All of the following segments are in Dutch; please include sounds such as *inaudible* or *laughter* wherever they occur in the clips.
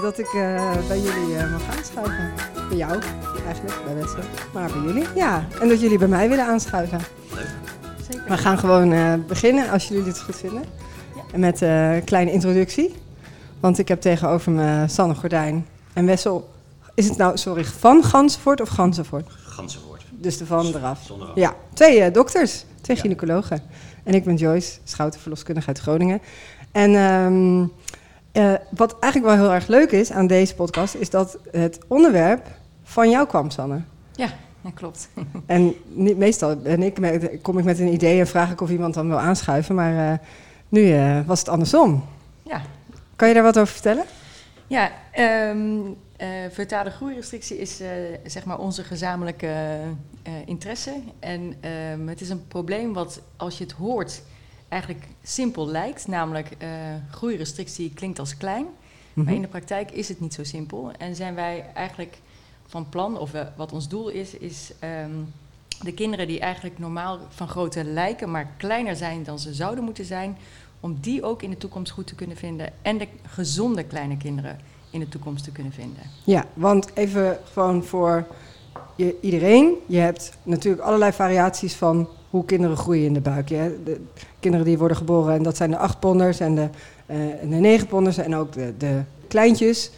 eh, dat ik eh, bij jullie eh, mag aanschuiven. Bij jou eigenlijk, bij Wessel. Maar bij jullie, ja. En dat jullie bij mij willen aanschuiven. Leuk. Zeker. We gaan gewoon eh, beginnen, als jullie dit goed vinden. Ja. Met eh, een kleine introductie. Want ik heb tegenover me Sanne Gordijn en Wessel. Is het nou, sorry, van Gansenvoort of Gansenvoort? Ganzenwoord. Dus de van eraf. Zonder af. Ja, twee eh, dokters, twee Ja. gynaecologen. En ik ben Joyce, Schouten verloskundige uit Groningen. En ehm, eh, wat eigenlijk wel heel erg leuk is aan deze podcast, is dat het onderwerp van jou kwam, Sanne. Ja, ja, klopt. *laughs* En niet, meestal ben ik met, kom ik met een idee en vraag ik of iemand dan wil aanschuiven, maar eh, nu eh, was het andersom. Ja, Kan je daar wat over vertellen? ja ehm eh, vertale groeirestrictie is zeg maar onze gezamenlijke interesse. En ehm, het is een probleem wat, als je het hoort, eigenlijk simpel lijkt. Namelijk, eh, groeirestrictie klinkt als klein. Mhm. Maar in de praktijk is het niet zo simpel. En zijn wij eigenlijk van plan, of we- wat ons doel is, is ehm, de kinderen die eigenlijk normaal van grootte lijken, maar kleiner zijn dan ze zouden moeten zijn, om die ook in de toekomst goed te kunnen vinden. En de gezonde kleine kinderen in de toekomst te kunnen vinden. Ja, want even gewoon voor je, iedereen. Je hebt natuurlijk allerlei variaties van hoe kinderen groeien in de buik. Je, de kinderen die worden geboren, en dat zijn de achtponders en de, eh, en de negenponders en ook de, de kleintjes.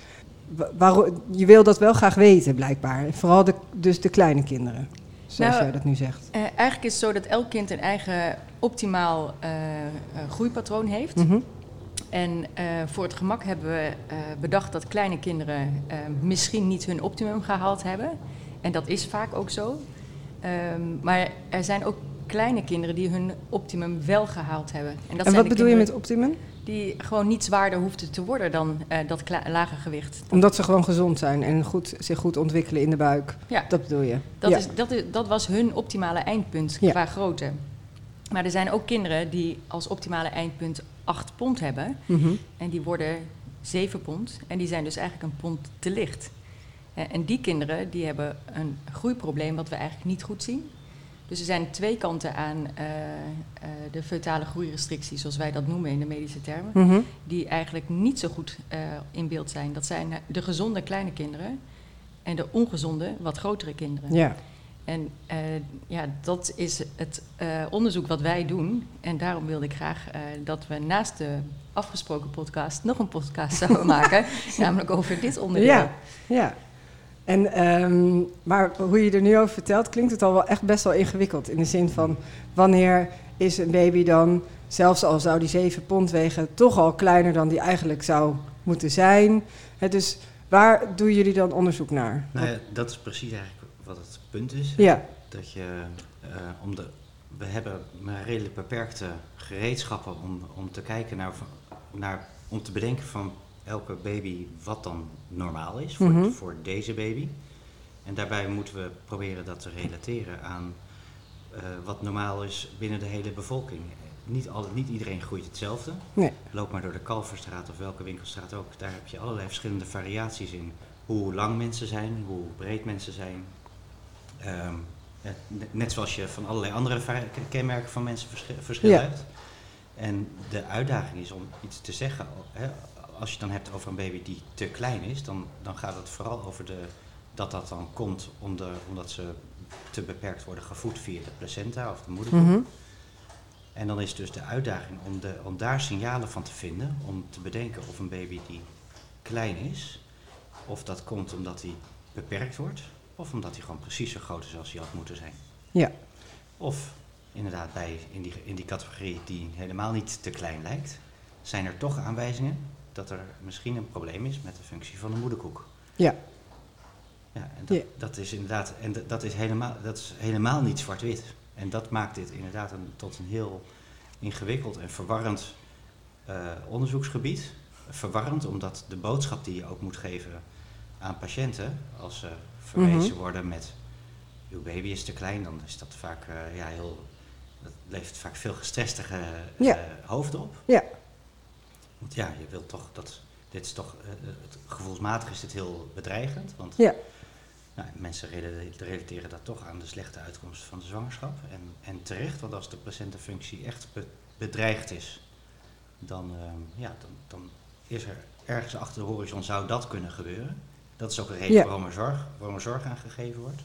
Wa- waarom- je wil dat wel graag weten, blijkbaar. Vooral de, dus de kleine kinderen, zoals Nou, jij dat nu zegt. Eh, eigenlijk is het zo dat elk kind een eigen optimaal eh, groeipatroon heeft. Mhm. En voor het gemak hebben we bedacht dat kleine kinderen misschien niet hun optimum gehaald hebben. En dat is vaak ook zo. Ehm, maar er zijn ook kleine kinderen die hun optimum wel gehaald hebben. En, dat en wat bedoel je met optimum? Die gewoon niet zwaarder hoefden te worden dan eh, dat lage gewicht. Omdat ze gewoon gezond zijn en goed, zich goed ontwikkelen in de buik. Ja. Dat bedoel je? Dat, ja. is, dat, is, dat was hun optimale eindpunt Ja. qua grootte. Maar er zijn ook kinderen die als optimale eindpunt 8 pond hebben. Mhm. En die worden 7 pond. En die zijn dus eigenlijk een pond te licht. Eh, En die kinderen die hebben een groeiprobleem wat we eigenlijk niet goed zien. Dus er zijn twee kanten aan eh, eh, de feutale groeirestrictie, zoals wij dat noemen in de medische termen. Mhm. Die eigenlijk niet zo goed eh, in beeld zijn. Dat zijn de gezonde kleine kinderen en de ongezonde, wat grotere kinderen. Ja. En ja, dat is het onderzoek wat wij doen. En daarom wilde ik graag dat we naast de afgesproken podcast nog een podcast zouden *laughs* maken. namelijk over dit onderdeel. Ja, ja. En, ehm, maar hoe je er nu over vertelt, klinkt het al wel echt best wel ingewikkeld. In de zin van, wanneer is een baby dan, zelfs al zou die 7 pond wegen, toch al kleiner dan die eigenlijk zou moeten zijn? Dus waar doen jullie dan onderzoek naar? Nou ja, dat is precies eigenlijk wat het punt is. Ja, Dat je, eh, om de, we hebben maar redelijk beperkte gereedschappen om, om te kijken naar, naar, om te bedenken van elke baby wat dan normaal is voor, Mhm. voor deze baby. En daarbij moeten we proberen dat te relateren aan eh, wat normaal is binnen de hele bevolking. Niet, alle, niet iedereen groeit hetzelfde. nee. Loop maar door de Kalverstraat of welke winkelstraat ook. Daar heb je allerlei verschillende variaties in. Hoe lang mensen zijn, hoe breed mensen zijn. Ehm, net zoals je van allerlei andere kenmerken van mensen verschi- verschil Ja. hebt. En de uitdaging is om iets te zeggen. Hè, als je het dan hebt over een baby die te klein is, dan, dan gaat het vooral over de, dat dat dan komt om de, omdat ze te beperkt worden gevoed via de placenta of de moederkoek. Mhm. En dan is dus de uitdaging om, de, om daar signalen van te vinden, om te bedenken of een baby die klein is, of dat komt omdat hij beperkt wordt, of omdat hij gewoon precies zo groot is als hij had moeten zijn. Ja. Of inderdaad bij in die, in die categorie die helemaal niet te klein lijkt, zijn er toch aanwijzingen dat er misschien een probleem is met de functie van de moederkoek. Ja. Ja, en dat, Ja. dat is inderdaad, en dat- is helemaal, dat is helemaal niet zwart-wit. En dat maakt dit inderdaad een, tot een heel ingewikkeld en verwarrend eh, onderzoeksgebied. Verwarrend, omdat de boodschap die je ook moet geven aan patiënten, als ze verwezen Mhm. worden met uw baby is te klein, dan is dat vaak eh, ja, heel, dat levert vaak veel gestresstige eh, Ja. hoofden op. Ja. Want ja, je wilt toch dat, dit is toch, eh, het, gevoelsmatig is dit heel bedreigend, want Ja. nou, mensen rela- relateren dat toch aan de slechte uitkomst van de zwangerschap. En, en terecht, want als de placentefunctie echt be- bedreigd is, dan, ehm, ja, dan, dan is er ergens achter de horizon zou dat kunnen gebeuren. Dat is ook een reden Ja. waarom, er zorg, waarom er zorg aan gegeven wordt.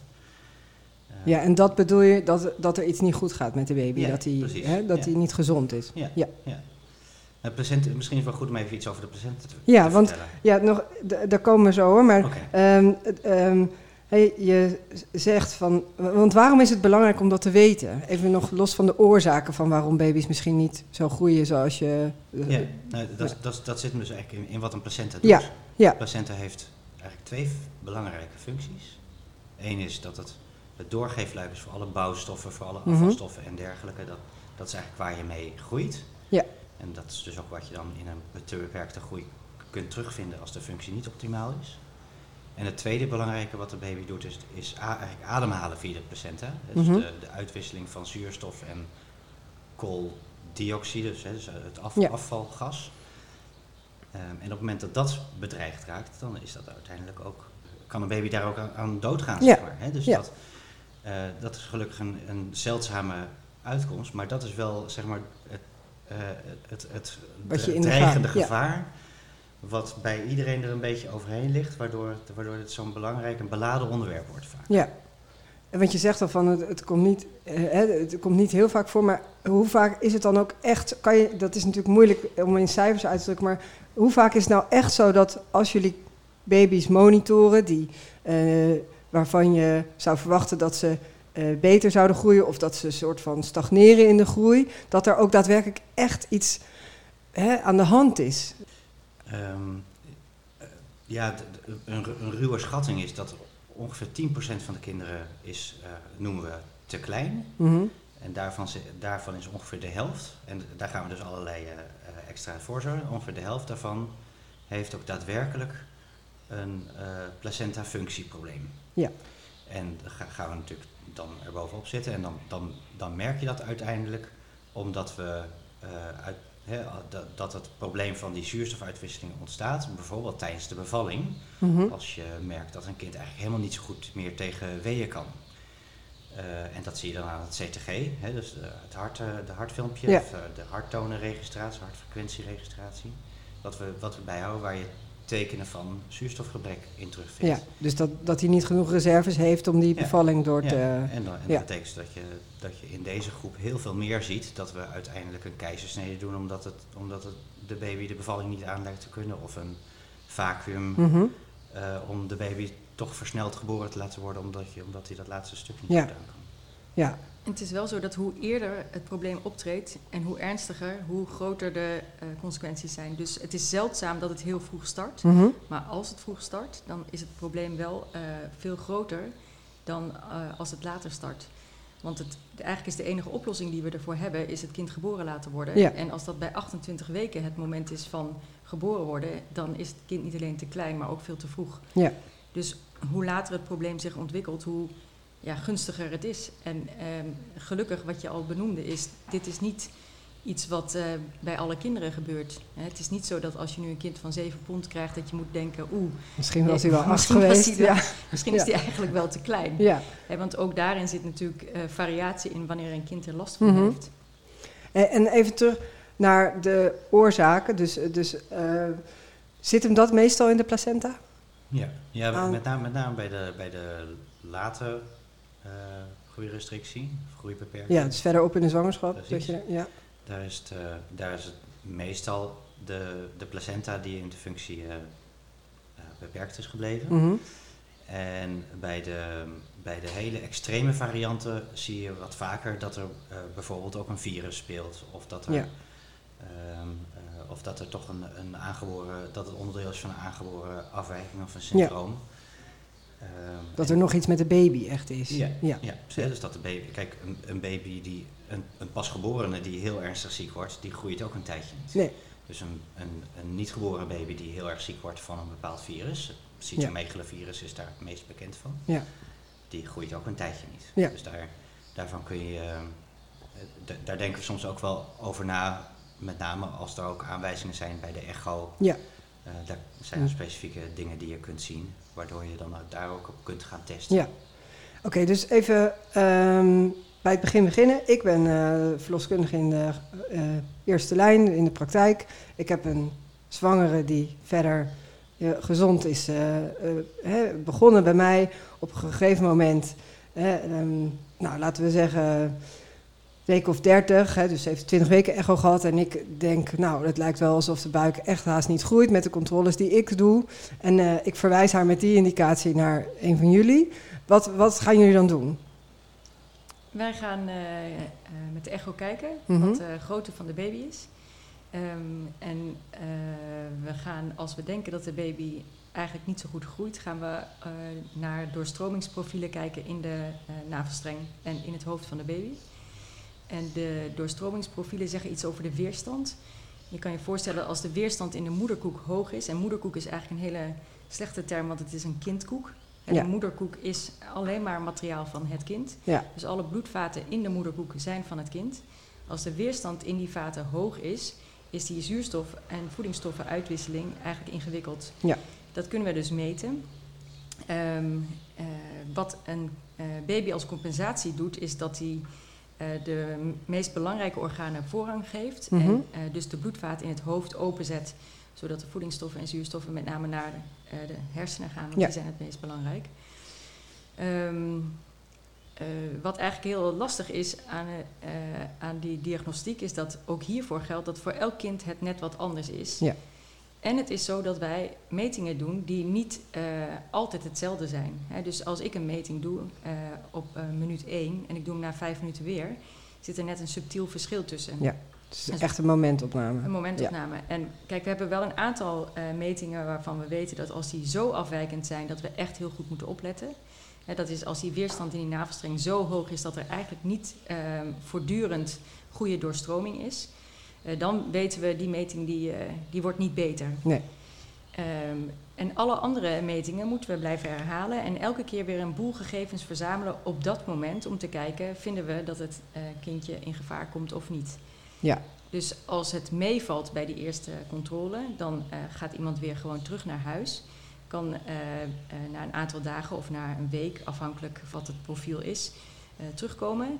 Eh, Ja, en dat bedoel je dat, dat er iets niet goed gaat met de baby? Ja, dat hij dat Ja. hij niet gezond is? Ja. Ja. Het placenta, misschien is het wel goed om even iets over de placenta te, Ja, te want- vertellen. Ja, nog, daar komen we zo hoor. Maar ehm, ehm, hey, je zegt van. Want waarom is het belangrijk om dat te weten? Even nog los van de oorzaken van waarom baby's misschien niet zo groeien zoals je. eh, Ja, nou, dat, dat, dat zit dus eigenlijk in, in wat een placenta doet. Ja, ja. Een placenta heeft eigenlijk twee belangrijke functies. Eén is dat het het doorgeefluik is voor alle bouwstoffen, voor alle Mhm. afvalstoffen en dergelijke. Dat, dat is eigenlijk waar je mee groeit. Ja. En dat is dus ook wat je dan in een te beperkte groei kunt terugvinden als de functie niet optimaal is. En het tweede belangrijke wat de baby doet is, is ademhalen via de placenta. Dus de, de uitwisseling van zuurstof en kooldioxide, dus, hè, dus het af- Ja. afvalgas. Ehm, en op het moment dat dat bedreigd raakt, dan is dat uiteindelijk ook, kan een baby daar ook aan, aan doodgaan, Ja. zeg maar. Hè? Dus Ja. dat, eh, dat is gelukkig een, een zeldzame uitkomst, maar dat is wel zeg maar het, eh, het, het Wat je dreigende ja. gevaar, wat bij iedereen er een beetje overheen ligt, waardoor, het- waardoor het zo'n belangrijk en beladen onderwerp wordt vaak. Ja. Want je zegt al van het, het, komt niet, eh, hè, het komt niet heel vaak voor, maar hoe vaak is het dan ook echt? Kan je, dat is natuurlijk moeilijk om in cijfers uit te drukken, maar hoe vaak is het nou echt zo dat als jullie baby's monitoren, die, eh, waarvan je zou verwachten dat ze beter zouden groeien of dat ze een soort van stagneren in de groei, dat er ook daadwerkelijk echt iets hè, aan de hand is? Ehm, eh, ja, een, een ruwe schatting is dat ongeveer 10% van de kinderen is, eh, noemen we te klein. Mhm. En daarvan, daarvan is ongeveer de helft, en daar gaan we dus allerlei eh, eh, extra voor zorgen, ongeveer de helft daarvan heeft ook daadwerkelijk een eh placenta-functieprobleem. Ja. En daar ga- gaan we natuurlijk dan erbovenop zitten en dan, dan, dan merk je dat uiteindelijk omdat we eh, uit, dat, dat het probleem van die zuurstofuitwisseling ontstaat, bijvoorbeeld tijdens de bevalling, Mhm. als je merkt dat een kind eigenlijk helemaal niet zo goed meer tegen weeën kan. Eh, en dat zie je dan aan het CTG, dus de, het hart, eh, de hartfilmpje, Ja. of, de harttonenregistratie, hartfrequentieregistratie. Wat we, wat we bijhouden waar je tekenen van zuurstofgebrek in terugvindt. Ja, dus dat, dat hij niet genoeg reserves heeft om die Ja. bevalling door Ja, te... en, dan, en ja. dat betekent dat je, dat je in deze groep heel veel meer ziet dat we uiteindelijk een keizersnede doen omdat, het, omdat het de baby de bevalling niet aan lijkt te kunnen of een vacuüm Mhm. eh, om de baby toch versneld geboren te laten worden omdat, je, omdat hij dat laatste stuk niet Ja. goed aan kan. Ja, het is wel zo dat hoe eerder het probleem optreedt en hoe ernstiger, hoe groter de eh, consequenties zijn. Dus het is zeldzaam dat het heel vroeg start. Mhm. Maar als het vroeg start, dan is het probleem wel eh, veel groter dan eh, als het later start. Want het, eigenlijk is de enige oplossing die we ervoor hebben, is het kind geboren laten worden. Ja. En als dat bij 28 weken het moment is van geboren worden, dan is het kind niet alleen te klein, maar ook veel te vroeg. Ja. Dus hoe later het probleem zich ontwikkelt, hoe ja, gunstiger het is. En ehm, gelukkig, wat je al benoemde, is dit is niet iets wat eh, bij alle kinderen gebeurt. Hè, het is niet zo dat als je nu een kind van 7 pond krijgt, dat je moet denken, oeh, misschien was hij wel *laughs* acht Misschien was geweest. hij wel- Ja. *laughs* misschien Ja. is die eigenlijk wel te klein. ja. Hè, want ook daarin zit natuurlijk eh, variatie in wanneer een kind er last van Mhm. heeft. En, en even terug naar de oorzaken. Dus, dus eh, zit hem dat meestal in de placenta? Ja, ja Aan- met, name, met name bij de, bij de late groeirestrictie, of groeibeperking. Ja, dus verderop in de zwangerschap. Je, ja. Daar is het, eh, daar is het meestal de, de placenta die in de functie eh, eh, beperkt is gebleven. Mhm. En bij de, bij de hele extreme varianten zie je wat vaker dat er eh, bijvoorbeeld ook een virus speelt. Of dat er, Ja. ehm, eh, of dat er toch een, een aangeboren, dat het onderdeel is van een aangeboren afwijking of een syndroom. Dat en- er nog iets met de baby echt is. ja, ja. dus dat de baby, kijk, een, een baby die, een, een pasgeborene die heel ernstig ziek wordt, die groeit ook een tijdje niet. Nee. Dus een, een, een niet geboren baby die heel erg ziek wordt van een bepaald virus, het cytomegalovirus is daar het meest bekend van, Ja. die groeit ook een tijdje niet. Ja. Dus daar, daarvan kun je, eh, daar denken we soms ook wel over na, met name als er ook aanwijzingen zijn bij de echo. Ja. Eh, daar zijn Ja. specifieke dingen die je kunt zien, waardoor je dan ook daar ook op kunt gaan testen. Ja. Oké, dus even ehm, bij het begin beginnen. Ik ben eh, verloskundige in de eh, eerste lijn in de praktijk. Ik heb een zwangere die verder gezond is hè, begonnen bij mij op een gegeven moment. Ehm, nou, laten we zeggen week of dertig, dus ze heeft twintig weken echo gehad. En ik denk, nou, het lijkt wel alsof de buik echt haast niet groeit met de controles die ik doe. En ik verwijs haar met die indicatie naar een van jullie. Wat, wat gaan jullie dan doen? Wij gaan met de echo kijken mhm. wat de grootte van de baby is. Ehm, en we gaan, als we denken dat de baby eigenlijk niet zo goed groeit, gaan we naar doorstromingsprofielen kijken in de navelstreng en in het hoofd van de baby. En de doorstromingsprofielen zeggen iets over de weerstand. Je kan je voorstellen als de weerstand in de moederkoek hoog is, en moederkoek is eigenlijk een hele slechte term, want het is een kindkoek. En de moederkoek is alleen maar materiaal van het kind. Ja. Dus alle bloedvaten in de moederkoek zijn van het kind. Als de weerstand in die vaten hoog is, is die zuurstof- en voedingsstoffenuitwisseling eigenlijk ingewikkeld. Ja. Dat kunnen we dus meten. Um, uh, wat een uh, baby als compensatie doet, is dat hij de meest belangrijke organen voorrang geeft. Mm -hmm. En dus de bloedvaat in het hoofd openzet, zodat de voedingsstoffen en zuurstoffen met name naar de, de hersenen gaan, want ja. die zijn het meest belangrijk. Um, uh, wat eigenlijk heel lastig is aan, uh, aan die diagnostiek, is dat ook hiervoor geldt dat voor elk kind het net wat anders is. Ja. En het is zo dat wij metingen doen die niet uh, altijd hetzelfde zijn. Hè, dus als ik een meting doe op minuut 1 en ik doe hem na vijf minuten weer, zit er net een subtiel verschil tussen. Ja, het is echt een momentopname. Een momentopname. Ja. En kijk, we hebben wel een aantal metingen waarvan we weten dat als die zo afwijkend zijn, dat we echt heel goed moeten opletten dat is als die weerstand in die navelstreng zo hoog is dat er eigenlijk niet uh, voortdurend goede doorstroming is. Uh, dan weten we, die meting die, uh, die wordt niet beter. Nee. Um, en alle andere metingen moeten we blijven herhalen en elke keer weer een boel gegevens verzamelen op dat moment om te kijken, vinden we dat het eh, kindje in gevaar komt of niet. Ja. Dus als het meevalt bij die eerste controle, dan gaat iemand weer gewoon terug naar huis kan uh, na een aantal dagen of na een week, afhankelijk wat het profiel is, terugkomen.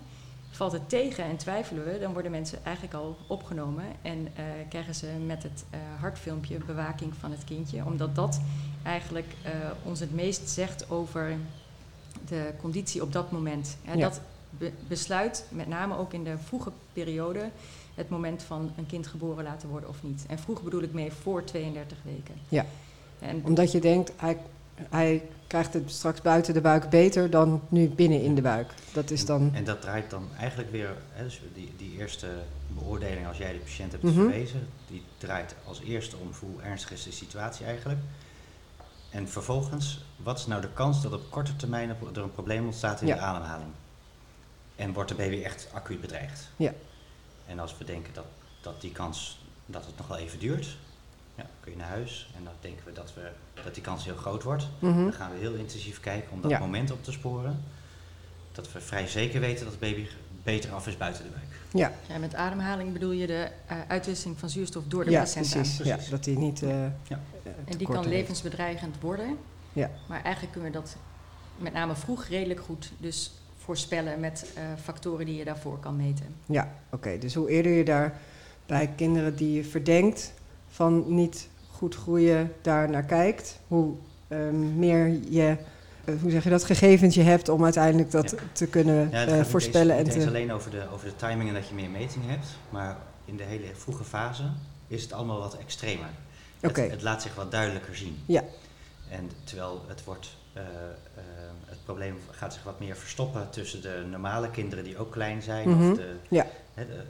Valt het tegen en twijfelen we, dan worden mensen eigenlijk al opgenomen en krijgen ze met het hartfilmpje bewaking van het kindje, omdat dat eigenlijk ons het meest zegt over de conditie op dat moment. Ja. Dat be besluit met name ook in de vroege periode het moment van een kind geboren laten worden of niet. En vroeg bedoel ik mee voor 32 weken. Ja. En Omdat je denkt, hij, hij krijgt het straks buiten de buik beter dan nu binnen in de buik. Dat is dan... En dat draait dan eigenlijk weer, hè, dus die, die eerste beoordeling als jij de patiënt hebt mm -hmm. verwezen, die draait als eerste om hoe ernstig is de situatie eigenlijk. En vervolgens, wat is nou de kans dat op korte termijn er een probleem ontstaat in ja. de ademhaling? En wordt de baby echt acuut bedreigd? Ja. En als we denken dat, dat die kans, dat het nog wel even duurt, ja, kun je naar huis en dan denken we dat, we dat die kans heel groot wordt. Mhm. Dan gaan we heel intensief kijken om dat moment op te sporen. Dat we vrij zeker weten dat het baby beter af is buiten de buik. Ja. ja met ademhaling bedoel je de uh, uitwisseling van zuurstof door de ja, placenta. Precies. precies. Ja, dat die niet. Uh, ja. en die kan levensbedreigend worden. Ja. Maar eigenlijk kunnen we dat met name vroeg redelijk goed dus voorspellen met uh, factoren die je daarvoor kan meten. Ja, oké. Dus hoe eerder je daar bij kinderen die je verdenkt van niet goed groeien daar naar kijkt, hoe um, meer je, uh, hoe zeg je dat, gegevens je hebt om uiteindelijk dat ja. te kunnen ja, uh, voorspellen. Het niet alleen over de, over de timing en dat je meer metingen hebt, maar in de hele vroege fase is het allemaal wat extremer. Okay. Het, het, laat zich wat duidelijker zien. Ja. En terwijl het wordt, uh, het probleem gaat zich wat meer verstoppen tussen de normale kinderen die ook klein zijn, mm -hmm. of de, ja. He, de,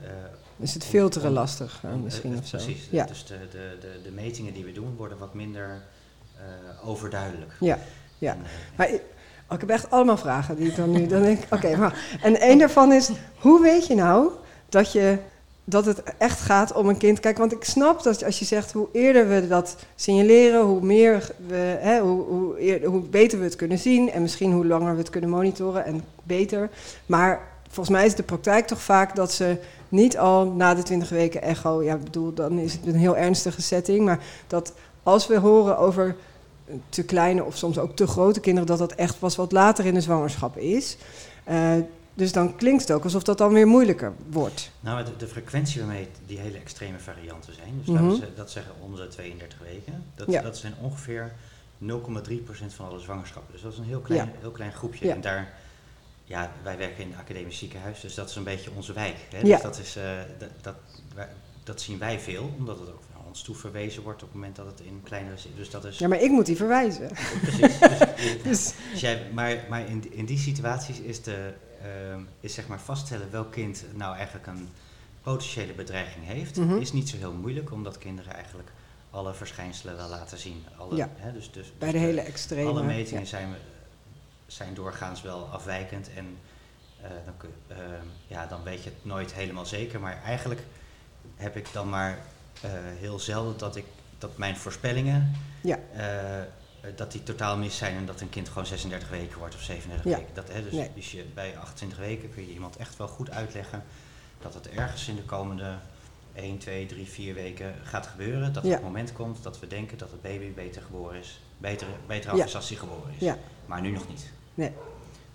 is het filteren lastig uh, misschien uh, of zo? Precies, ja. dus de, de, de, de, metingen die we doen worden wat minder overduidelijk. Ja, ja. En, maar ik, oh, ik heb echt allemaal vragen die ik dan nu dan denk. *laughs* Oké, okay, maar en een daarvan is: hoe weet je nou dat je dat het echt gaat om een kind. Kijk, want ik snap dat als je zegt hoe eerder we dat signaleren, hoe meer we, hè, hoe, hoe, eerder, hoe beter we het kunnen zien en misschien hoe langer we het kunnen monitoren en beter. Maar volgens mij is de praktijk toch vaak dat ze niet al na de 20 weken echo, ja, bedoel, dan is het een heel ernstige setting, maar dat als we horen over te kleine of soms ook te grote kinderen, dat dat echt pas wat later in de zwangerschap is. Uh, Dus dan klinkt het ook alsof dat dan weer moeilijker wordt. Nou, de, de frequentie waarmee die hele extreme varianten zijn, dus Mhm. laten we dat zeggen om de 32 weken, dat, Ja. dat zijn ongeveer 0,3% van alle zwangerschappen. Dus dat is een heel klein, Ja. heel klein groepje. Ja. En daar, ja, wij werken in een academisch ziekenhuis, dus dat is een beetje onze wijk. Hè? Ja. Dus dat, is, eh, dat, dat, wij- dat zien wij veel, omdat het ook naar ons toe verwezen wordt op het moment dat het in kleinere zit. Dus dat is Ja, maar ik moet die verwijzen. precies. *laughs* Dus, Dus, dus jij, maar maar in, in die situaties is, de, ehm, is zeg maar vaststellen welk kind nou eigenlijk een potentiële bedreiging heeft, Mhm. is niet zo heel moeilijk, omdat kinderen eigenlijk alle verschijnselen wel laten zien. Alle, Ja. hè, dus, dus, bij dus de hele extreme. alle metingen ja. zijn, we- zijn doorgaans wel afwijkend en eh, dan, ehm, ja, dan weet je het nooit helemaal zeker, maar eigenlijk heb ik dan maar eh, heel zelden dat, ik, dat mijn voorspellingen Ja. eh, eh, dat die totaal mis zijn en dat een kind gewoon 36 weken wordt of 37 Ja. weken. Dat, hè, dus, Nee. dus je, bij 28 weken kun je iemand echt wel goed uitleggen dat het ergens in de komende 1, 2, 3, 4 weken gaat gebeuren. Dat Ja. het moment komt dat we denken dat het baby beter geboren is. Beter, beter Ja. af is als hij geboren is. Ja. Maar nu nog niet. Nee.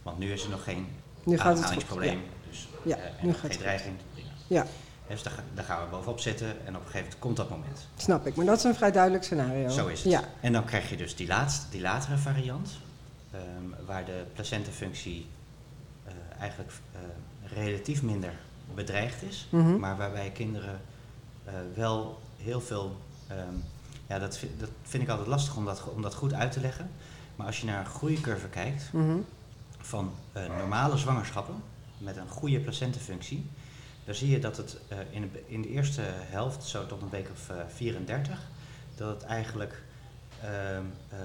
Want nu is er nog geen Nu gaat het goed. ademhalingsprobleem. Dus, Ja, eh, en nu gaat geen het dreiging. Prima. Ja. Dus daar, ga- daar gaan we bovenop zitten en op een gegeven moment komt dat moment. Snap ik, maar dat is een vrij duidelijk scenario. Zo is het. Ja, En dan krijg je dus die, laatste, die latere variant, ehm, waar de placentafunctie eh eigenlijk eh, relatief minder bedreigd is, Mhm. maar waarbij kinderen wel heel veel. ehm, ja, dat vind, dat vind ik altijd lastig om dat, om dat goed uit te leggen. Maar als je naar een groeicurve kijkt Mhm. van eh, normale zwangerschappen met een goede placentafunctie, dan zie je dat het eh, in, de, in de eerste helft, zo tot een week of eh, 34, dat het eigenlijk ehm, eh,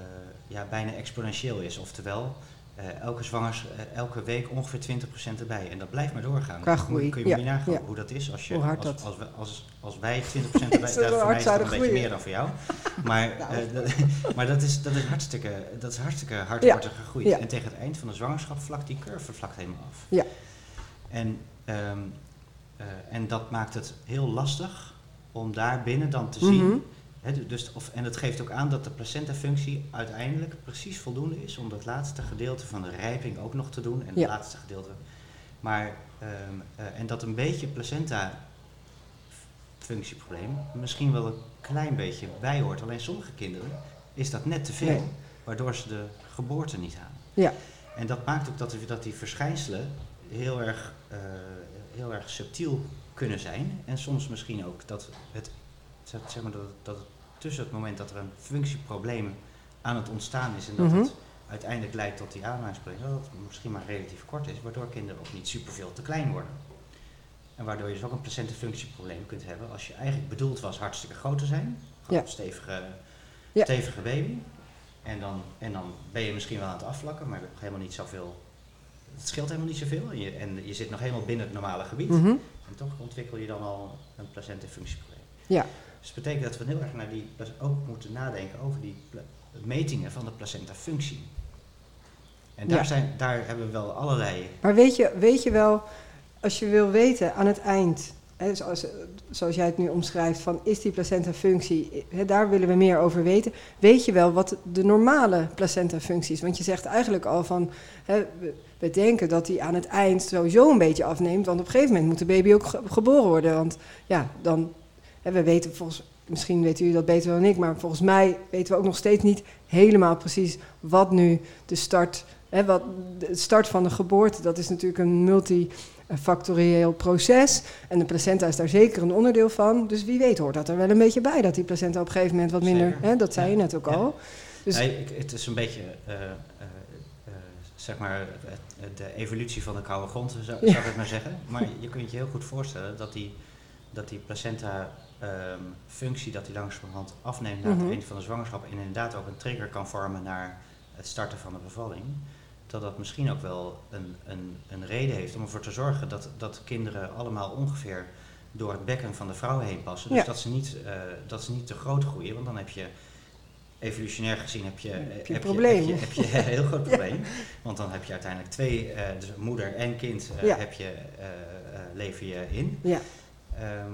ja, bijna exponentieel is. Oftewel, eh, elke, zwangers, eh, elke week ongeveer 20% erbij. En dat blijft maar doorgaan. Qua groei, Kun je ja, je nagaan ja. hoe dat is als, je, als, als, als, als wij 20% erbij... *laughs* Voor mij is dat een beetje meer dan voor jou. *laughs* Maar, Nou. eh, dat, *laughs* maar dat, is, dat, is hartstikke, dat is hartstikke hard Ja. wordt er gegroeid. En tegen het eind van de zwangerschap vlakt die curve vlakt helemaal af. Ja. En, ehm, eh, en dat maakt het heel lastig om daar binnen dan te zien. Mhm. Du- dus, of, en dat geeft ook aan dat de placentafunctie uiteindelijk precies voldoende is om dat laatste gedeelte van de rijping ook nog te doen. En het Ja. laatste gedeelte. Maar, ehm, eh, en dat een beetje placenta functieprobleem misschien wel een klein beetje bij hoort. Alleen sommige kinderen is dat net te veel, Nee. waardoor ze de geboorte niet halen. Ja. En dat maakt ook dat, die- dat die verschijnselen heel erg, eh, heel erg subtiel kunnen zijn. En soms misschien ook dat het, zeg maar dat, dat tussen het moment dat er een functieprobleem aan het ontstaan is en dat Mhm. het uiteindelijk leidt tot die ademhalingsprobleem, dat het misschien maar relatief kort is, waardoor kinderen ook niet superveel te klein worden. En waardoor je dus ook een placentafunctieprobleem kunt hebben als je eigenlijk bedoeld was hartstikke groot te zijn. Ja. een stevige, Ja. stevige baby. En dan, en dan ben je misschien wel aan het afvlakken, maar je hebt helemaal niet zoveel. Het scheelt helemaal niet zoveel. En je, en je zit nog helemaal binnen het normale gebied. Mhm. En toch ontwikkel je dan al een placentafunctieprobleem. Ja. Dus dat betekent dat we heel erg naar die, ook moeten nadenken over die metingen van de placentafunctie. En daar, Ja. zijn, daar hebben we wel allerlei. Maar weet je, weet je wel, als je wil weten aan het eind, hè, zoals, zoals jij het nu omschrijft, van is die placenta-functie, hè, daar willen we meer over weten. Weet je wel wat de normale placenta-functie is? Want je zegt eigenlijk al van, hè, we, we denken dat die aan het eind sowieso een beetje afneemt, want op een gegeven moment moet de baby ook ge- geboren worden. Want ja, dan, hè, we weten volgens, misschien weten jullie dat beter dan ik, maar volgens mij weten we ook nog steeds niet helemaal precies wat nu de start Hè, wat, de start van de geboorte, dat is natuurlijk een multifactorieel proces. En de placenta is daar zeker een onderdeel van. Dus wie weet hoort dat er wel een beetje bij, dat die placenta op een gegeven moment wat minder... Hè, dat zei Ja. je net ook Ja. al. Dus, ik- het is een beetje, eh, eh, eh, zeg maar, de evolutie van de koude grond, zou, zou ik het maar zeggen. Maar je kunt je heel goed voorstellen dat die, dat die placenta-functie, dat die langzamerhand afneemt na Mhm. het eind van de zwangerschap en inderdaad ook een trigger kan vormen naar het starten van de bevalling. Dat dat misschien ook wel een, een, een reden heeft om ervoor te zorgen dat, dat kinderen allemaal ongeveer door het bekken van de vrouw heen passen. Dus Ja. dat, ze niet, eh, dat ze niet te groot groeien, want dan heb je evolutionair gezien heb je, Heb je heb een probleem. Je, heb je, heb je een heel groot *laughs* probleem. Want dan heb je uiteindelijk twee, eh, dus moeder en kind, eh, Ja. heb je, eh, eh, lever je in. ja, Ehm,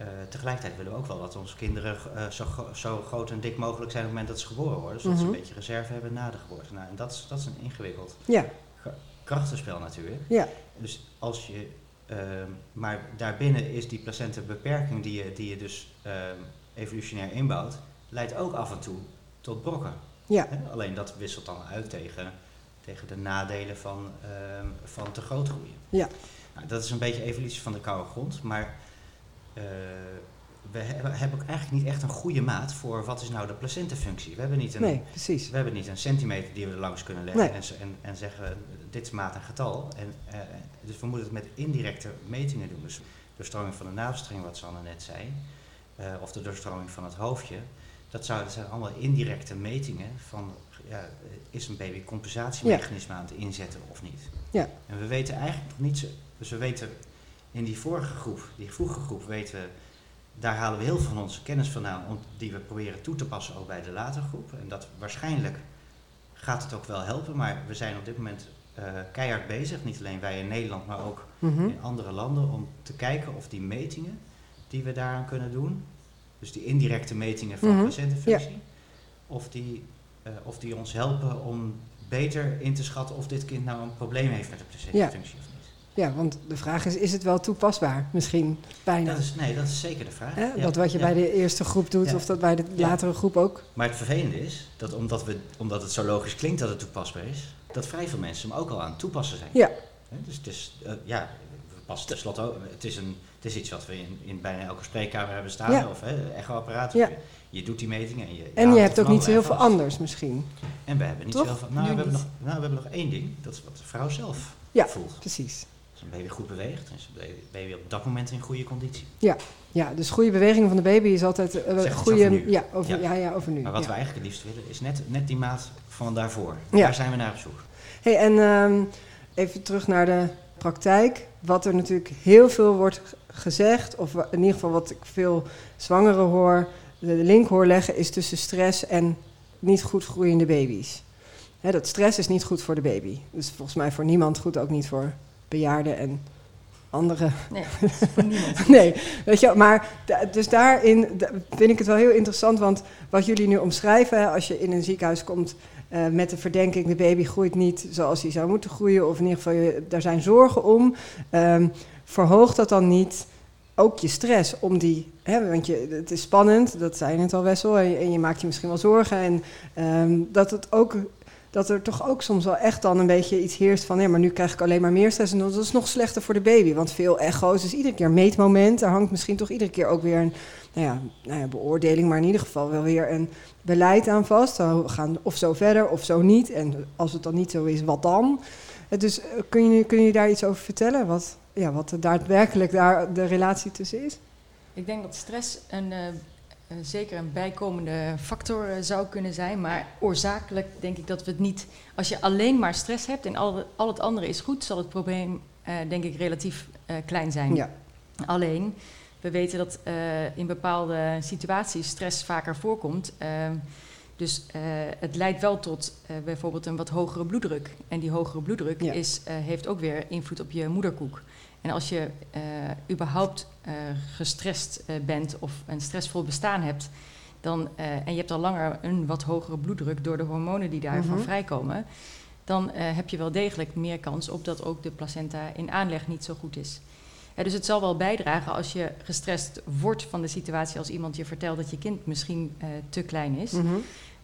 eh, tegelijkertijd willen we ook wel dat onze kinderen eh, zo, zo groot en dik mogelijk zijn op het moment dat ze geboren worden. Zodat ze Mhm. een beetje reserve hebben na de geboorte. Nou, en dat is, dat is een ingewikkeld ja, krachtenspel natuurlijk. Ja, Dus als je, ehm, maar daarbinnen is die placenta beperking die je, die je dus ehm, evolutionair inbouwt, leidt ook af en toe tot brokken. ja, Hè? Alleen dat wisselt dan uit tegen, tegen de nadelen van, ehm, van te groot groeien. ja. Nou, dat is een beetje evolutie van de koude grond, maar we hebben, ook eigenlijk niet echt een goede maat voor wat is nou de placentafunctie. We hebben niet een, Nee, we hebben niet een centimeter die we er langs kunnen leggen Nee. en, en, en zeggen dit is maat en getal. En, eh, dus we moeten het met indirecte metingen doen. Dus doorstroming van de navelstreng, wat Sanne net zei, eh, of de doorstroming van het hoofdje. Dat, zou, dat zijn allemaal indirecte metingen van ja, is een baby compensatiemechanisme aan het inzetten of niet. Ja. En we weten eigenlijk nog niet. Dus we weten in die vorige groep, die vroege groep, weten we, daar halen we heel veel van onze kennis vandaan, om, die we proberen toe te passen ook bij de latere groep. En dat waarschijnlijk gaat het ook wel helpen, maar we zijn op dit moment eh, keihard bezig, niet alleen wij in Nederland, maar ook Mhm. in andere landen, om te kijken of die metingen die we daaraan kunnen doen, dus die indirecte metingen van Mhm. placentenfunctie, of, die, eh, of die ons helpen om beter in te schatten of dit kind nou een probleem heeft met de placentenfunctie niet. Ja, want de vraag is, is het wel toepasbaar? Misschien bijna. Dat is, nee, dat is zeker de vraag. Ja, Dat wat je ja. bij de eerste groep doet, Ja. of dat bij de Ja. latere groep ook. Maar het vervelende is dat omdat, we, omdat het zo logisch klinkt dat het toepasbaar is, dat vrij veel mensen hem ook al aan het toepassen zijn. Ja. Hè, Dus het is, eh, ja, we passen tenslotte ook, het is, een, het is iets wat we in, in bijna elke spreekkamer hebben staan, Ja. of hè, echoapparaat. Ja. Je, je doet die metingen en je. En je hebt ook niet zo heel veel anders misschien. En we hebben niet Toch? zo heel veel. Nou, we hebben, nog, nou, we hebben nog één ding, dat is wat de vrouw zelf Ja. voelt. Precies. Een baby goed beweegt, is een baby- op dat moment in goede conditie. Ja, dus goede beweging van de baby is altijd eh, goede. over nu. Ja, over, Ja. ja. Ja, over nu. Maar wat ja. we eigenlijk het liefst willen, is net, net die maat van daarvoor. Ja. Daar zijn we naar op zoek. Hey, en ehm, even terug naar de praktijk. Wat er natuurlijk heel veel wordt gezegd, of in ieder geval wat ik veel zwangeren hoor, de de link hoor leggen, is tussen stress en niet goed groeiende baby's. Dat stress is niet goed voor de baby. Dus volgens mij voor niemand goed, ook niet voor bejaarden en anderen. Nee, *laughs* dat is voor niemand. Nee, weet je, wel, maar dus daarin da- vind ik het wel heel interessant, want wat jullie nu omschrijven, als je in een ziekenhuis komt eh, met de verdenking de baby groeit niet zoals hij zou moeten groeien, of in ieder geval je, daar zijn zorgen om, ehm, verhoogt dat dan niet ook je stress om die, hè, want je, het is spannend, dat zei je net al Wessel, en je, en je maakt je misschien wel zorgen en ehm, dat het ook dat er toch ook soms wel echt dan een beetje iets heerst van... nee, maar nu krijg ik alleen maar meer stress en dat is nog slechter voor de baby. Want veel echo's, dus iedere keer meetmoment. Daar hangt misschien toch iedere keer ook weer een nou ja, nou ja, beoordeling... maar in ieder geval wel weer een beleid aan vast. We gaan of zo verder of zo niet. En als het dan niet zo is, wat dan? Eh, Dus eh, kun je, kun je daar iets over vertellen? Wat, ja, wat er daadwerkelijk daar de relatie tussen is? Ik denk dat stress een, eh, zeker een bijkomende factor eh, zou kunnen zijn. Maar oorzakelijk denk ik dat we het niet... Als je alleen maar stress hebt en al, al het andere is goed... zal het probleem eh, denk ik relatief eh, klein zijn. Ja, Alleen, we weten dat eh, in bepaalde situaties stress vaker voorkomt. Ehm, dus eh, het leidt wel tot eh, bijvoorbeeld een wat hogere bloeddruk. En die hogere bloeddruk Ja. is, eh, heeft ook weer invloed op je moederkoek. En als je eh, überhaupt eh, gestrest eh, bent of een stressvol bestaan hebt, dan, en je hebt al langer een wat hogere bloeddruk door de hormonen die daarvan Mhm. vrijkomen, dan heb je wel degelijk meer kans op dat ook de placenta in aanleg niet zo goed is. Ja, dus het zal wel bijdragen als je gestrest wordt van de situatie als iemand je vertelt dat je kind misschien te klein is. Mhm.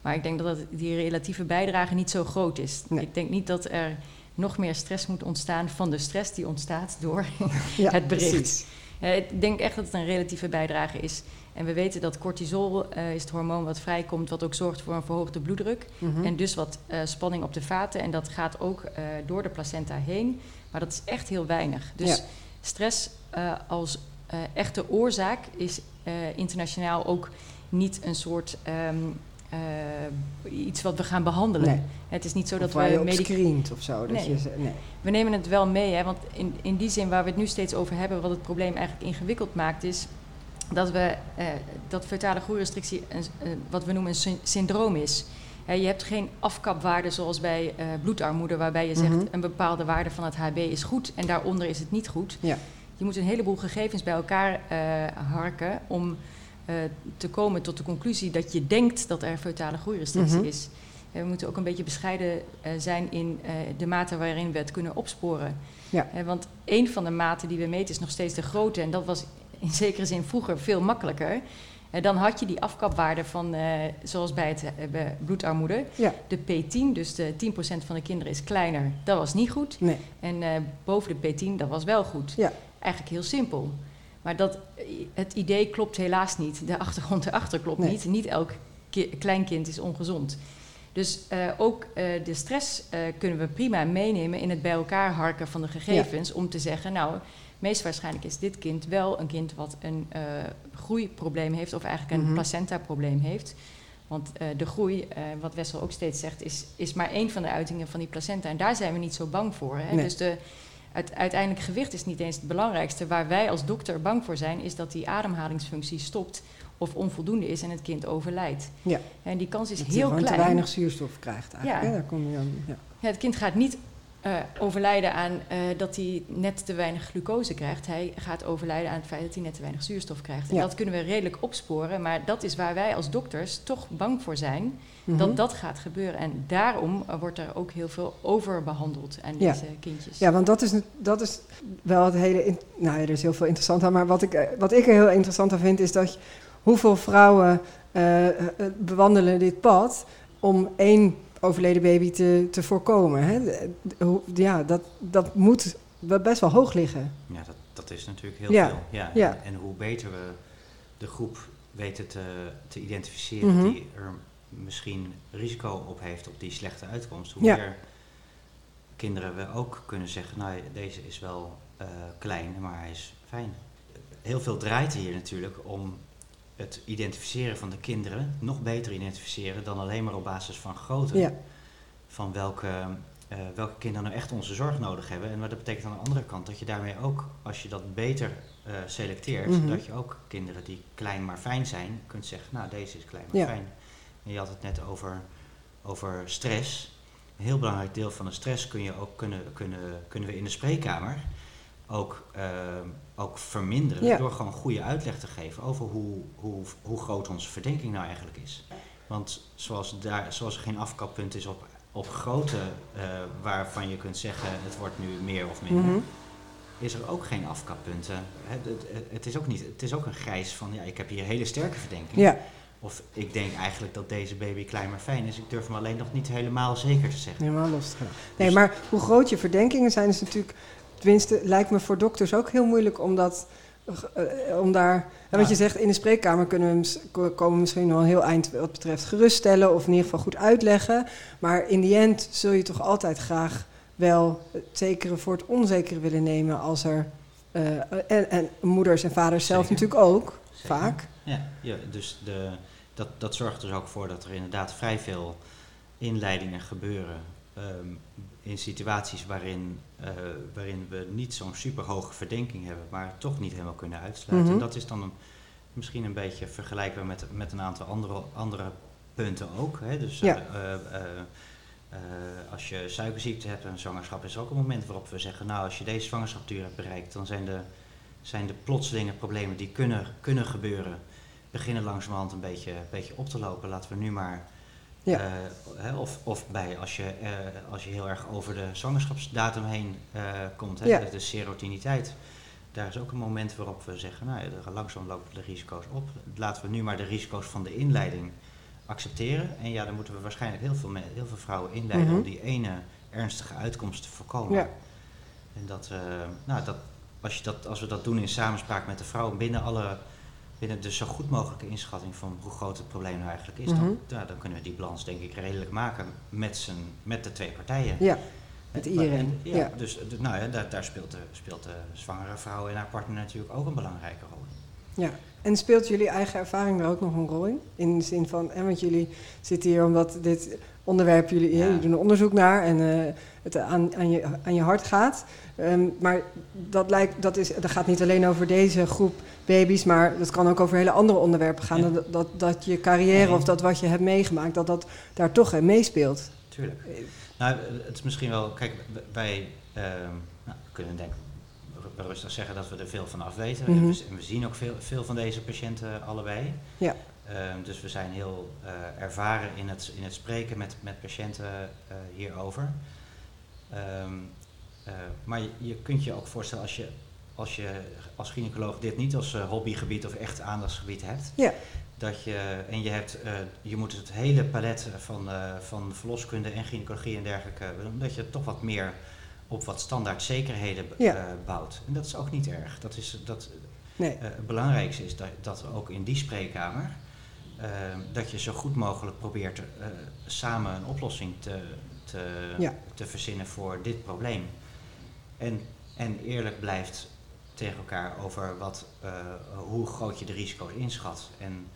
Maar ik denk dat het- die relatieve bijdrage niet zo groot is. Nee. Ik denk niet dat er nog meer stress moet ontstaan van de stress die ontstaat door *laughs* ja het bericht. precies. Eh, ik denk echt dat het een relatieve bijdrage is. En we weten dat cortisol eh, is het hormoon wat vrijkomt, wat ook zorgt voor een verhoogde bloeddruk. Mhm. En dus wat eh, spanning op de vaten. En dat gaat ook door de placenta heen. Maar dat is echt heel weinig. Dus Ja. stress als echte oorzaak is internationaal ook niet een soort ehm, eh, iets wat we gaan behandelen. Nee. Het is niet zo dat Of we medic- screent of zo. Dat Nee. je, nee. we nemen het wel mee, hè, want in, in die zin waar we het nu steeds over hebben, wat het probleem eigenlijk ingewikkeld maakt, is dat, we, eh, dat fetale groeirestrictie een, eh, wat we noemen een sy- syndroom is. Hè, je hebt geen afkapwaarde zoals bij bloedarmoede, waarbij je zegt Mhm. een bepaalde waarde van het HB is goed en daaronder is het niet goed. Ja. Je moet een heleboel gegevens bij elkaar harken om eh, te komen tot de conclusie dat je denkt dat er fetale groeirestrictie Mhm. is. we moeten ook een beetje bescheiden zijn in de mate waarin we het kunnen opsporen. Ja. want een van de maten die we meten is nog steeds de grootte. En dat was in *laughs* zekere zin vroeger veel makkelijker. Dan had je die afkapwaarde van, zoals bij, het, bloedarmoede. Ja. De P10, dus de 10% van de kinderen is kleiner. Dat was niet goed. Nee. En boven de P10, dat was wel goed. Ja. Eigenlijk heel simpel. Maar dat, het idee klopt helaas niet. De achtergrond erachter klopt Nee. niet. Niet elk kleinkind is ongezond. Dus uh, ook uh, de stress uh, kunnen we prima meenemen in het bij elkaar harken van de gegevens. Ja. Om te zeggen, nou, meest waarschijnlijk is dit kind wel een kind wat een groeiprobleem heeft, of eigenlijk een Mhm. placenta-probleem heeft. Want de groei, wat Wessel ook steeds zegt, is, is maar één van de uitingen van die placenta. En daar zijn we niet zo bang voor. Hè? Nee. Dus de, uiteindelijk gewicht is niet eens het belangrijkste. Waar wij als dokter bang voor zijn, is dat die ademhalingsfunctie stopt of onvoldoende is en het kind overlijdt. Ja. En die kans is Dat heel klein. te weinig zuurstof krijgt eigenlijk. Ja. Daar kom je dan, ja. Ja, het kind gaat niet eh, overlijden aan eh, dat hij net te weinig glucose krijgt. Hij gaat overlijden aan het feit dat hij net te weinig zuurstof krijgt. En Ja. dat kunnen we redelijk opsporen, maar dat is waar wij als dokters toch bang voor zijn. Mhm. Dat dat gaat gebeuren. En daarom eh, wordt er ook heel veel overbehandeld aan Ja. deze kindjes. Ja, want dat is, dat is wel het hele... in- nou, ja, er is heel veel interessant aan. Maar wat ik, wat ik er heel interessant aan vind, is dat je- hoeveel vrouwen bewandelen dit pad om één overleden baby te, te voorkomen. Hè? Ja, dat, dat moet best wel hoog liggen. Ja, dat, dat is natuurlijk heel Ja, veel. Ja, ja. En, en hoe beter we de groep weten te, te identificeren Mhm. die er misschien risico op heeft op die slechte uitkomst, hoe Ja. meer kinderen we ook kunnen zeggen, nou deze is wel eh, klein, maar hij is fijn. Heel veel draait hier natuurlijk om het identificeren van de kinderen, nog beter identificeren dan alleen maar op basis van grootte Ja, van welke, eh, welke kinderen nou echt onze zorg nodig hebben. En maar dat betekent aan de andere kant dat je daarmee ook, als je dat beter eh, selecteert, Mhm. dat je ook kinderen die klein maar fijn zijn, kunt zeggen, nou deze is klein maar Ja. fijn. En je had het net over, over stress. Een heel belangrijk deel van de stress kun je ook kunnen, kunnen, kunnen we in de spreekkamer ook, eh, ook verminderen Ja. door gewoon goede uitleg te geven over hoe, hoe, hoe groot onze verdenking nou eigenlijk is. Want zoals, daar, zoals er geen afkappunt is op, op grootte eh, waarvan je kunt zeggen het wordt nu meer of minder, Mhm. is er ook geen afkappunten. Het, het, het is ook niet, het is ook een grijs van ja, ik heb hier hele sterke verdenking. ja, Of ik denk eigenlijk dat deze baby klein maar fijn is. Ik durf hem alleen nog niet helemaal zeker te zeggen. helemaal los te gaan. Nee, maar hoe groot je verdenkingen zijn, is natuurlijk... Tenminste, lijkt me voor dokters ook heel moeilijk om dat... eh, om daar... hè, wat je zegt, in de spreekkamer kunnen we komen misschien wel een heel eind wat betreft geruststellen... of in ieder geval goed uitleggen. Maar in die end zul je toch altijd graag wel het zekere voor het onzekere willen nemen... als er... eh, en, en moeders en vaders zelf Zeker. natuurlijk ook, Zeker. vaak. Ja, ja dus de, dat, dat zorgt er dus ook voor dat er inderdaad vrij veel inleidingen gebeuren. ehm, in situaties waarin, eh, waarin we niet zo'n superhoge verdenking hebben, maar toch niet helemaal kunnen uitsluiten. Mhm. En dat is dan een, misschien een beetje vergelijkbaar met, met een aantal andere, andere punten ook. Hè? Dus Ja. eh, eh, als je suikerziekte hebt en een zwangerschap, is ook een moment waarop we zeggen, nou als je deze zwangerschapsduur hebt bereikt, dan zijn de, zijn de plotselinge problemen die kunnen, kunnen gebeuren, beginnen langzamerhand een beetje, een beetje op te lopen. Laten we nu maar Ja. eh, hè, of, of bij als je, eh, als je heel erg over de zwangerschapsdatum heen eh, komt, hè, Ja. de, de serotiniteit. Daar is ook een moment waarop we zeggen, nou ja, langzaam lopen de risico's op. Laten we nu maar de risico's van de inleiding accepteren. En ja, dan moeten we waarschijnlijk heel veel, heel veel vrouwen inleiden Mhm. om die ene ernstige uitkomst te voorkomen. Ja. En dat, nou, dat, als, je dat, als we dat doen in samenspraak met de vrouw, binnen alle binnen de zo goed mogelijke inschatting van hoe groot het probleem nou eigenlijk is, Mhm. dan, ja, dan kunnen we die balans denk ik redelijk maken met, z'n, met de twee partijen. Ja, met Hè, iedereen, Ja, ja. Dus de- nou ja, daar, daar speelt, de, speelt de zwangere vrouw en haar partner natuurlijk ook een belangrijke rol in. Ja, en speelt jullie eigen ervaring daar ook nog een rol in? In de zin van, en want jullie zitten hier omdat dit onderwerp, jullie, jullie doen er onderzoek naar en eh, het aan, aan, je, aan je hart gaat. Ehm, maar dat, lijkt, dat, is, dat gaat niet alleen over deze groep baby's, maar dat kan ook over hele andere onderwerpen gaan. Ja. Dat, dat, dat je carrière of dat wat je hebt meegemaakt, dat dat daar toch in meespeelt. Tuurlijk. Nou, het is misschien wel, kijk, wij ehm, nou, kunnen denk rustig zeggen dat we er veel van af weten. En Mhm. En we zien ook veel, veel van deze patiënten allebei. Ja. Ehm, dus we zijn heel eh, ervaren in het, in het spreken met, met patiënten eh, hierover. Ehm, eh, maar je, je kunt je ook voorstellen als je als, je als gynaecoloog dit niet als hobbygebied of echt aandachtsgebied hebt. Ja. Dat je, en je, hebt, je moet het hele palet van, van verloskunde en gynaecologie en dergelijke, dat je toch wat meer op wat standaard zekerheden bouwt. En dat is ook niet erg. Dat is, dat, nee. het belangrijkste is dat, dat ook in die spreekkamer Ehm, dat je zo goed mogelijk probeert uh, samen een oplossing te, te, te verzinnen voor dit probleem. En, en eerlijk blijft tegen elkaar over wat, uh, hoe groot je de risico's inschat. En,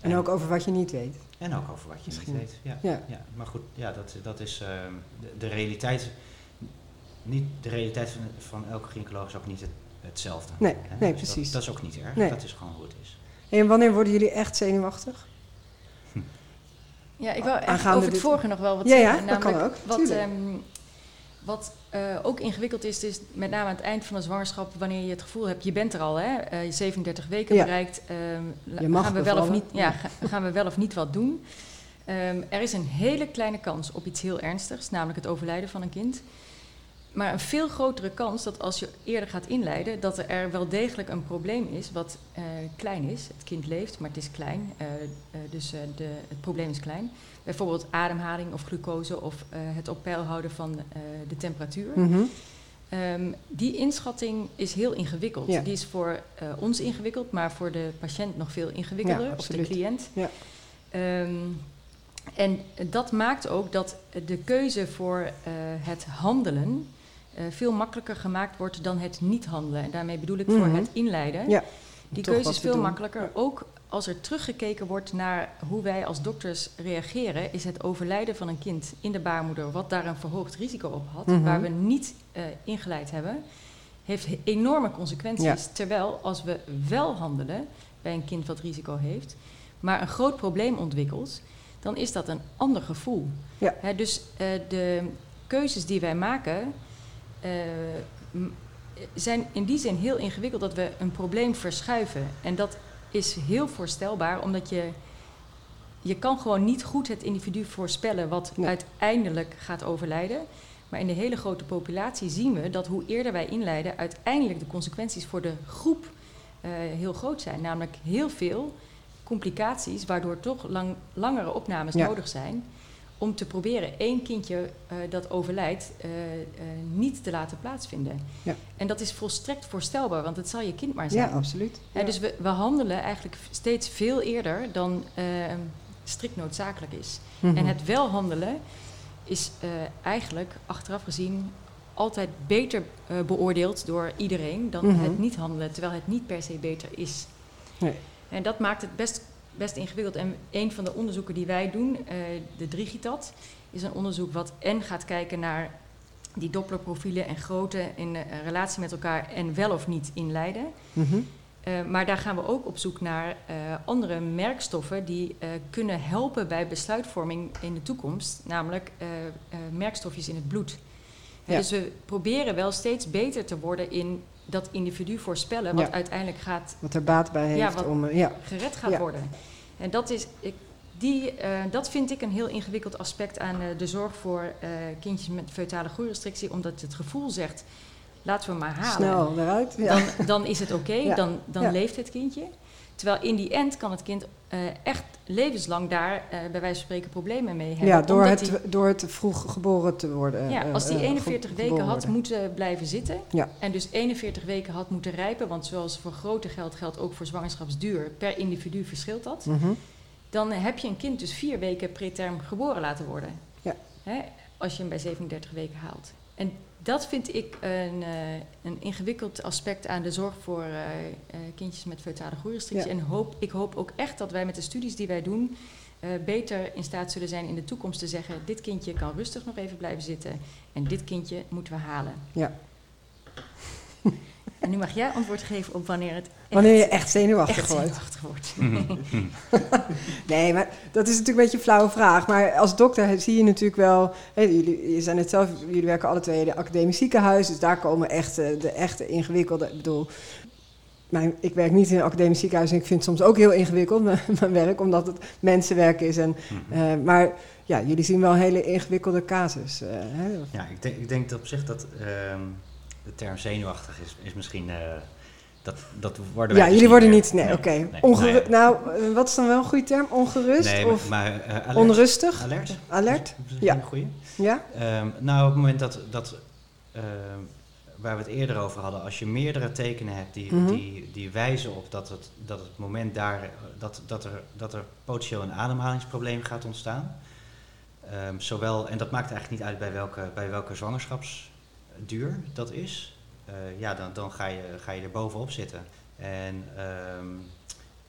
en, ook over wat je niet weet. En ook over wat je niet weet. Ja, ja. ja. Maar goed, ja, dat, dat is uh, de, de, realiteit. Niet, de realiteit van, van elke gynaecoloog is ook niet het, hetzelfde. Nee, nee dus precies. Dat, dat, is ook niet erg. Dat is gewoon hoe het is. En wanneer worden jullie echt zenuwachtig? Ja, ik wil over het vorige nog wel wat ja, zeggen. Ja, dat kan ook. Wat, um, wat uh, ook ingewikkeld is, is met name aan het eind van de zwangerschap, wanneer je het gevoel hebt, je bent er al, hè, uh, je 37 weken ja. bereikt, um, gaan, we wel of niet, ja, gaan we wel of niet wat doen? Um, er is een hele kleine kans op iets heel ernstigs, namelijk het overlijden van een kind. Maar een veel grotere kans dat als je eerder gaat inleiden, dat er wel degelijk een probleem is wat uh, klein is. Het kind leeft, maar het is klein. Uh, uh, dus de, het probleem is klein. Bijvoorbeeld ademhaling of glucose of het op peil houden van de temperatuur. Mm -hmm. um, die inschatting is heel ingewikkeld. Ja. Die is voor ons ingewikkeld, maar voor de patiënt nog veel ingewikkelder, ja, of de cliënt. Ja. Um, en dat maakt ook dat de keuze voor het handelen veel makkelijker gemaakt wordt dan het niet handelen. En daarmee bedoel ik voor mhm. het inleiden. Ja, Die keuze is veel makkelijker. Ook als er teruggekeken wordt naar hoe wij als dokters reageren, is het overlijden van een kind in de baarmoeder, wat daar een verhoogd risico op had, mhm. waar we niet uh, ingeleid hebben, heeft enorme consequenties. Terwijl als we wel handelen bij een kind wat risico heeft, maar een groot probleem ontwikkelt, dan is dat een ander gevoel. Ja. dus uh, de keuzes die wij maken, zijn in die zin heel ingewikkeld dat we een probleem verschuiven. En dat is heel voorstelbaar, omdat je, je kan gewoon niet goed het individu voorspellen wat uiteindelijk gaat overlijden. Maar in de hele grote populatie zien we dat hoe eerder wij inleiden, uiteindelijk de consequenties voor de groep uh, heel groot zijn. Namelijk heel veel complicaties, waardoor toch lang, langere opnames nodig zijn om te proberen één kindje uh, dat overlijdt uh, uh, niet te laten plaatsvinden. Ja. En dat is volstrekt voorstelbaar, want het zal je kind maar zijn. Ja, absoluut. Ja. dus we, we, handelen eigenlijk steeds veel eerder dan strikt noodzakelijk is. Mm -hmm. En het wel handelen is eigenlijk achteraf gezien altijd beter beoordeeld door iedereen dan mm -hmm. het niet handelen, terwijl het niet per se beter is. Nee. En dat maakt het best best ingewikkeld. En een van de onderzoeken die wij doen, uh, de Drigitat, is een onderzoek wat en gaat kijken naar die Dopplerprofielen en grootte in uh, relatie met elkaar en wel of niet inleiden. Mm -hmm. uh, maar daar gaan we ook op zoek naar andere merkstoffen die kunnen helpen bij besluitvorming in de toekomst, namelijk merkstofjes in het bloed. Ja. Dus we proberen wel steeds beter te worden in dat individu voorspellen, wat uiteindelijk gaat. Wat er baat bij heeft ja, om. Ja. gered gaat worden. En dat, is, ik, die, uh, dat vind ik een heel ingewikkeld aspect aan uh, de zorg voor uh, kindjes met feutale groeirestrictie, omdat het gevoel zegt: laten we maar halen. Snel eruit. Dan, dan is het oké, *laughs* okay, dan, dan leeft het kindje. Terwijl in die end kan het kind uh, echt levenslang daar uh, bij wijze van spreken problemen mee hebben. Ja, door, het, die, door het vroeg geboren te worden. Ja, als die 41 weken had moeten blijven zitten ja. en dus 41 weken had moeten rijpen, want zoals voor grote geld geldt ook voor zwangerschapsduur, per individu verschilt dat. Mm -hmm. Dan heb je een kind dus vier weken preterm geboren laten worden. Ja. Hè, als je hem bij 37 weken haalt. En dat vind ik een, uh, een ingewikkeld aspect aan de zorg voor uh, uh, kindjes met feutale groeirestrictie. Ja. En hoop, ik hoop ook echt dat wij met de studies die wij doen beter in staat zullen zijn in de toekomst te zeggen: dit kindje kan rustig nog even blijven zitten en dit kindje moeten we halen. Ja. En nu mag jij antwoord geven op wanneer het. wanneer je echt zenuwachtig, echt wordt. Zenuwachtig wordt. *laughs* nee, maar dat is natuurlijk een beetje een flauwe vraag. Maar als dokter zie je natuurlijk wel. Hè, jullie, je zijn het zelf, jullie werken alle twee in de academisch ziekenhuis. Dus daar komen echt de echte ingewikkelde. Ik bedoel, mijn, ik werk niet in een academisch ziekenhuis en ik vind het soms ook heel ingewikkeld, *laughs* mijn, mijn werk, omdat het mensenwerk is. En, Mhm. eh, maar ja, jullie zien wel een hele ingewikkelde casus. eh, hè? Ja, ik denk, ik denk dat op zich dat ehm, de term zenuwachtig is, is misschien. eh, dat, dat worden wij Ja, dus jullie worden niet, nee, oké. nee, Ongeru- nou Nou, eh, wat is dan wel een goede term? Ongerust. Nee, of maar eh, alert. onrustig? Alert? Alert? Is dat Ja. een goeie? Ja? Ehm, nou, op het moment dat, dat ehm, waar we het eerder over hadden, als je meerdere tekenen hebt die, Mhm. die, die wijzen op dat het, dat het moment daar, dat, dat, er, dat er potentieel een ademhalingsprobleem gaat ontstaan. Ehm, zowel, en dat maakt eigenlijk niet uit bij welke, bij welke zwangerschapsduur dat is. Eh, ja, dan, dan ga, je, ga je er bovenop zitten. En, ehm,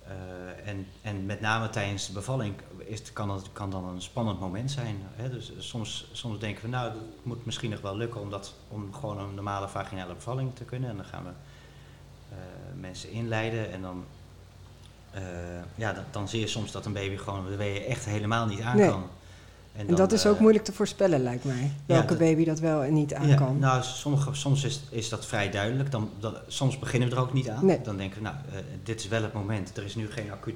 eh, en, en met name tijdens de bevalling is, kan het kan dan een spannend moment zijn. Hè? Dus soms, soms denken we, nou, het moet misschien nog wel lukken om, dat, om gewoon een normale vaginale bevalling te kunnen. En dan gaan we eh, mensen inleiden en dan, eh, ja, dan, dan zie je soms dat een baby gewoon de weeën echt helemaal niet aan Nee. En dat is eh, ook moeilijk te voorspellen, lijkt mij. Welke dat- baby dat wel en niet aan ja, kan. Nou, sommige, soms is, is dat vrij duidelijk. Dan, dan, soms beginnen we er ook niet aan. Nee. Dan denken we, nou, eh, dit is wel het moment. Er is nu geen acuut,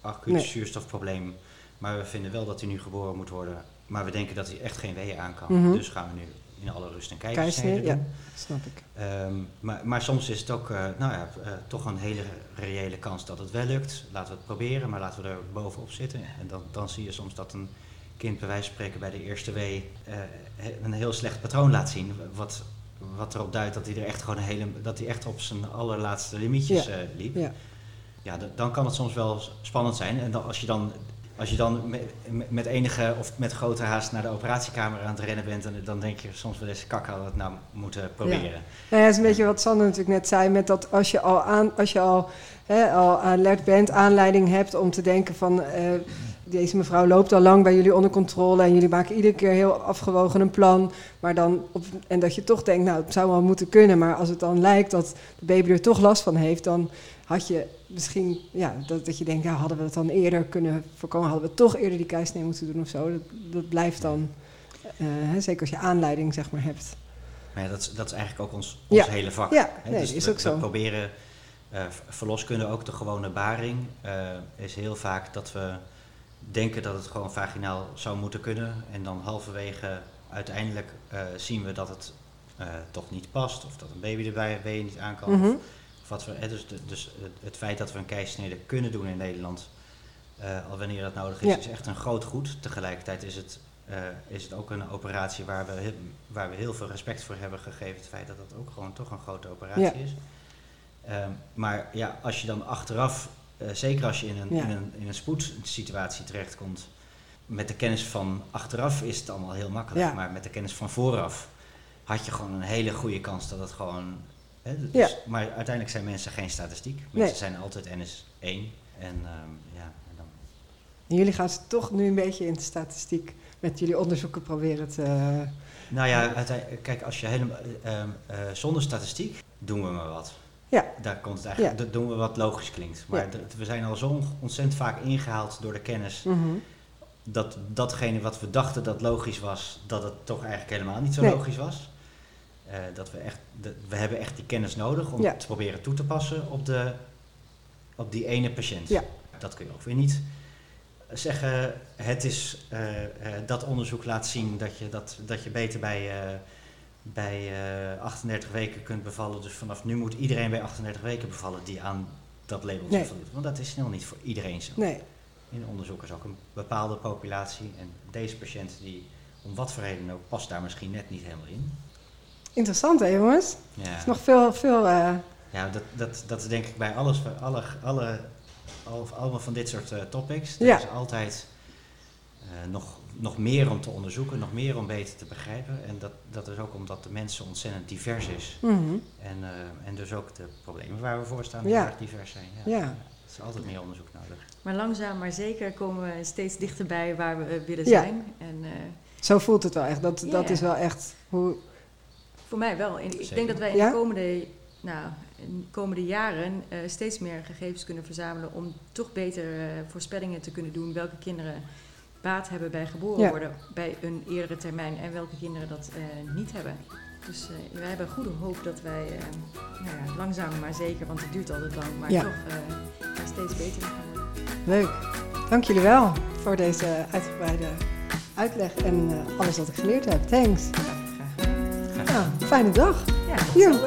acuut Nee. zuurstofprobleem. Maar we vinden wel dat hij nu geboren moet worden. Maar we denken dat hij echt geen weeën aan kan. Mhm. Dus gaan we nu in alle rust keizersnede Keizersnede, doen. Snap ik. Ehm, maar, maar soms is het ook eh, nou ja, eh, toch een hele reële kans dat het wel lukt. Laten we het proberen, maar laten we er bovenop zitten. En dan, dan zie je soms dat een kind bij wijze van spreken bij de eerste wee eh, een heel slecht patroon laat zien. Wat, wat erop duidt dat hij er echt gewoon een hele, dat hij echt op zijn allerlaatste limietjes Ja. eh, liep. Ja. Ja, dan kan het soms wel spannend zijn. En dan, als je dan, als je dan met, met enige of met grote haast naar de operatiekamer aan het rennen bent, dan, dan denk je soms wel eens, kak, hadden we het nou moeten proberen. Nou ja, dat is een beetje wat Sander natuurlijk net zei, met dat als je al, aan, als je al, hè, al alert bent, aanleiding hebt om te denken van... eh, deze mevrouw loopt al lang bij jullie onder controle en jullie maken iedere keer heel afgewogen een plan. Maar dan op, en dat je toch denkt, nou, het zou wel moeten kunnen. Maar als het dan lijkt dat de baby er toch last van heeft, dan had je misschien, ja, dat, dat je denkt, ja, hadden we het dan eerder kunnen voorkomen? Hadden we toch eerder die keisnee moeten doen of zo? Dat, dat blijft dan, eh, hè, zeker als je aanleiding, zeg maar, hebt. Maar ja, dat, is, dat is eigenlijk ook ons, ons Ja. hele vak. Ja, hè. nee, Dus is we, ook zo. we proberen v- verloskunde ook de gewone baring. eh, is heel vaak dat we denken dat het gewoon vaginaal zou moeten kunnen. En dan halverwege uiteindelijk eh, zien we dat het eh, toch niet past. Of dat een baby erbij weer niet aan kan. Mhm. Of, of wat we, dus dus het, feit dat we een keisnede kunnen doen in Nederland, eh, al wanneer dat nodig is, Ja. is echt een groot goed. Tegelijkertijd is het, eh, is het ook een operatie waar we, heel, waar we heel veel respect voor hebben gegeven. Het feit dat het ook gewoon toch een grote operatie Ja. is. Ehm, maar ja, als je dan achteraf, eh, zeker als je in een, Ja. in, een, in een spoedsituatie terechtkomt, met de kennis van achteraf is het allemaal heel makkelijk. Ja. Maar met de kennis van vooraf had je gewoon een hele goede kans dat het gewoon. Hè, dus, Ja. Maar uiteindelijk zijn mensen geen statistiek. Mensen Nee. zijn altijd NS1. En ehm, ja, en dan, En jullie gaan ze toch nu een beetje in de statistiek met jullie onderzoeken proberen te... nou ja, kijk, als je helemaal ehm, eh, zonder statistiek doen we maar wat. Ja. Daar komt het eigenlijk, dat doen we wat logisch klinkt. Maar Ja. we zijn al zo ontzettend vaak ingehaald door de kennis Mhm. dat datgene wat we dachten dat logisch was, dat het toch eigenlijk helemaal niet zo Nee. logisch was. Eh, dat we echt, de- we hebben echt die kennis nodig om Ja. te proberen toe te passen op, de, op die ene patiënt. Ja. Dat kun je ook weer niet zeggen, het is eh, eh, dat onderzoek laat zien dat je, dat, dat je beter bij, bij eh, 38 weken kunt bevallen. Dus vanaf nu moet iedereen bij 38 weken bevallen die aan dat labeltje Nee. voldoet. Want dat is snel niet voor iedereen zo. Nee, In onderzoek is ook een bepaalde populatie. En deze patiënt, die om wat voor reden ook, past daar misschien net niet helemaal in. interessant hè jongens? Er Ja, is nog veel, veel... eh, ja dat, dat, dat is denk ik bij alles, bij alle, alle, al- allemaal van dit soort eh, topics. Er Ja. is altijd eh, nog, nog meer om te onderzoeken, nog meer om beter te begrijpen. En dat, dat is ook omdat de mensen ontzettend divers is. mhm. En, eh, en dus ook de problemen waar we voor staan Ja. heel erg divers zijn. Ja. Ja. Er is altijd meer onderzoek nodig. Maar langzaam maar zeker komen we steeds dichterbij waar we eh, willen Ja. zijn. En eh, Zo voelt het wel echt. Dat, Ja, dat ja. is wel echt hoe... voor mij wel. En ik Zeker. denk dat wij in Ja? de komende, nou, in de komende jaren eh, steeds meer gegevens kunnen verzamelen om toch beter voorspellingen te kunnen doen welke kinderen baat hebben bij geboren Ja. worden bij een eerdere termijn en welke kinderen dat eh, niet hebben. Dus uh, wij hebben goede hoop dat wij uh, nou ja, langzaam maar zeker, want het duurt altijd lang, maar Ja. toch steeds beter gaan worden. Leuk. Dank jullie wel voor deze uitgebreide uitleg en eh, alles wat ik geleerd heb. Thanks. Graag. Nou, fijne dag. Ja, Hier.